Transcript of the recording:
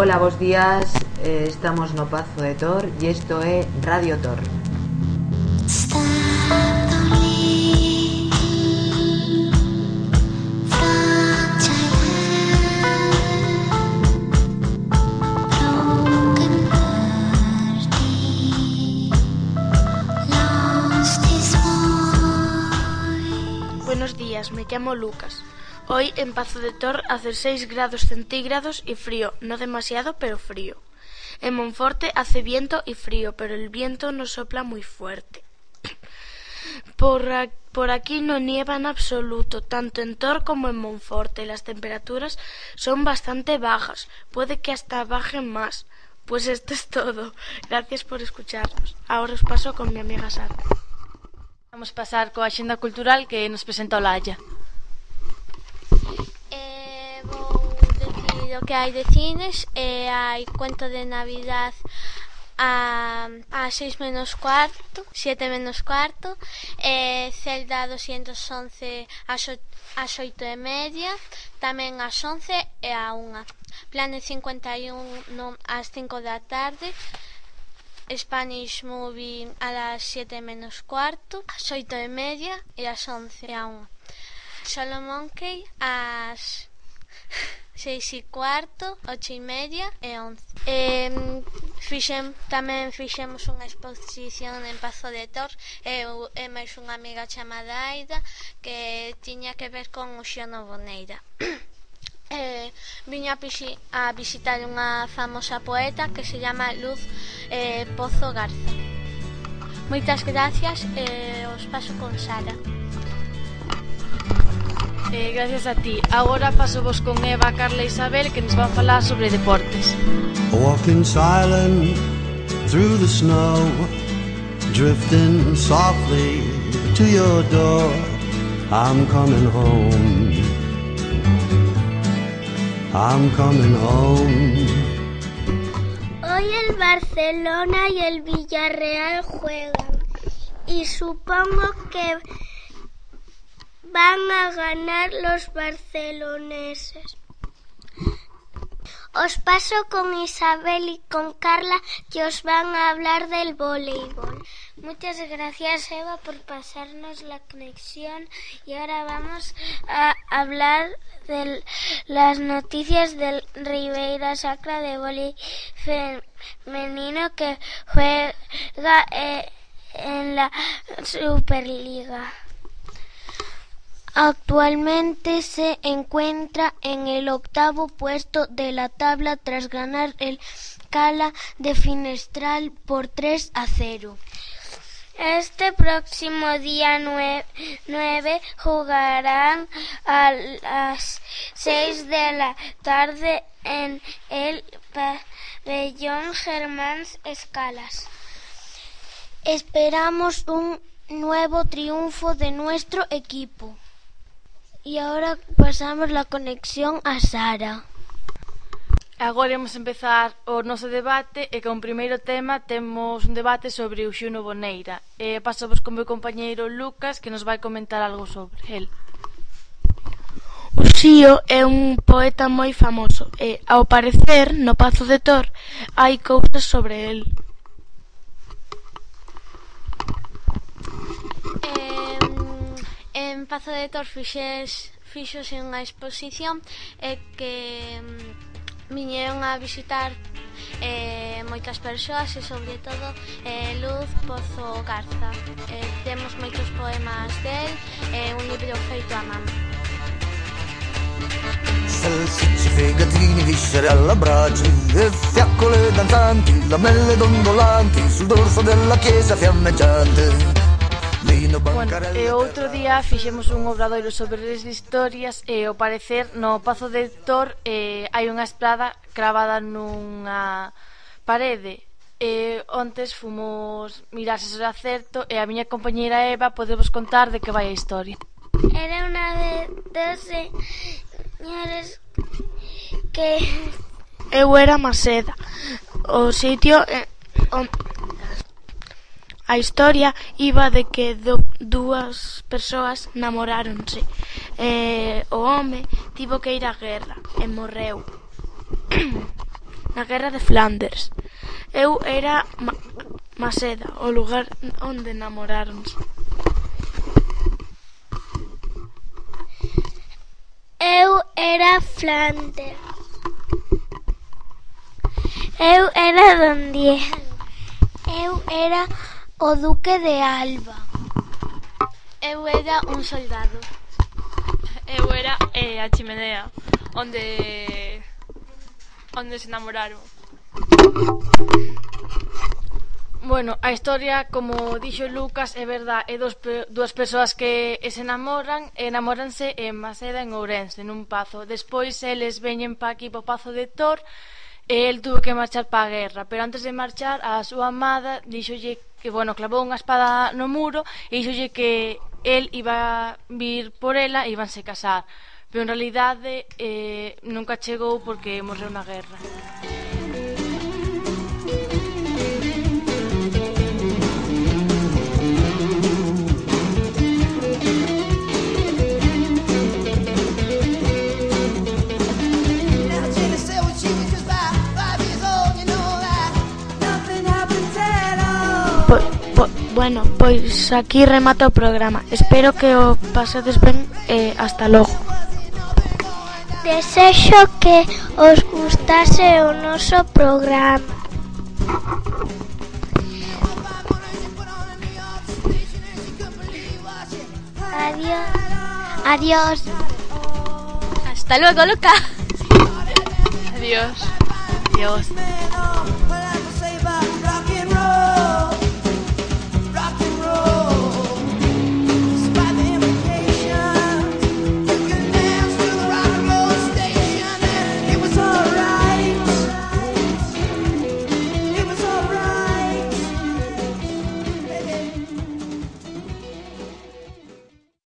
Ola, bos días, eh, estamos no Pazo de Tor e isto é Radio Tor. Buenos días, me llamo Lucas. Hoy en Pazo de Tor hace 6 grados centígrados y frío, no demasiado, pero frío. En Monforte hace viento y frío, pero el viento no sopla muy fuerte. Por, a- aquí no nieva en absoluto, tanto en Tor como en Monforte. Las temperaturas son bastante bajas, puede que hasta bajen más. Pues esto es todo. Gracias por escucharnos. Ahora os paso con mi amiga Sara. Vamos pasar coa axenda cultural que nos presenta Olalla. eh, vou decir o que hai de cines e hai cuento de Navidad a, a 6 menos cuarto, 7 menos cuarto, e Celda 211 ás, o, ás 8 e media, tamén ás 11 e a 1. Plane 51 non, ás 5 da tarde, Spanish Movie a las 7 menos cuarto, ás 8 e media e ás 11 e a 1. Solo Monkey ás seis e cuarto, ocho e media e once. E, fixem, tamén fixemos unha exposición en Pazo de Tor e, e máis unha amiga chamada Aida que tiña que ver con o Xono Boneira. eh, viña a, visi a visitar unha famosa poeta que se chama Luz eh, Pozo Garza. Moitas gracias e eh, os paso con Sara. Eh, gracias a ti. Agora paso vos con Eva, Carla e Isabel que nos van falar sobre deportes. Walking silent through the snow, drifting softly to your door. I'm coming home. I'm coming home. Hoy el Barcelona y el Villarreal juegan y supongo que van a ganar los barceloneses. Os paso con Isabel y con Carla que os van a hablar del voleibol. Muchas gracias Eva por pasarnos la conexión y ahora vamos a hablar de las noticias del Ribeira Sacra de voleibol femenino que juega eh, en la Superliga. Actualmente se encuentra en el octavo puesto de la tabla tras ganar el Cala de Finestral por 3 a 0. Este próximo día 9 jugarán a las 6 de la tarde en el pabellón Germán Escalas. Esperamos un nuevo triunfo de nuestro equipo. Y ahora pasamos la conexión a Sara. Agora imos empezar o noso debate e con o primeiro tema temos un debate sobre o Xuno Boneira. E paso vos con meu compañeiro Lucas que nos vai comentar algo sobre el. O Xío é un poeta moi famoso e, ao parecer, no Pazo de Tor hai cousas sobre el. Pazo de Tor fixes, fixose unha exposición e que mm, viñeron a visitar eh, moitas persoas e sobre todo eh, Luz Pozo Garza. Eh, temos moitos poemas del e eh, un libro feito a man. Salsicce, fegatini, viscere alla brace e fiaccole danzanti, lamelle dondolanti sul dorso della chiesa fiammeggiante. Bueno, e outro día fixemos un obradoiro sobre as historias e ao parecer no Pazo de Tor eh, hai unha esplada cravada nunha parede. E ontes fomos mirar se era certo e a miña compañeira Eva podemos contar de que vai a historia. Era unha de dos señores que... Eu era Maceda, o sitio eh, on, A historia iba de que dúas persoas namoráronse e o home tivo que ir á guerra e morreu na guerra de Flanders. Eu era Ma Maseda, o lugar onde namoráronse. Eu era Flanders. Eu era Don Diego. Eu era O duque de Alba. Eu era un soldado. Eu era eh, a chimenea onde onde se enamoraron. Bueno, a historia, como dixo Lucas, é verdad, é dos, dúas persoas que se enamoran, enamoranse en Maceda, en Ourense, nun pazo. Despois eles veñen pa aquí, po pazo de Tor, E el tuvo que marchar para a guerra, pero antes de marchar a súa amada díxolle que, bueno, clavou unha espada no muro e díxolle que el iba a vir por ela e ibanse casar. Pero en realidade eh, nunca chegou porque morreu na guerra. Bueno, pois aquí remata o programa. Espero que o pasedes ben e hasta logo. Desexo que os gustase o noso programa. Adiós. Adiós. Hasta luego, Luca. Adiós. Adiós.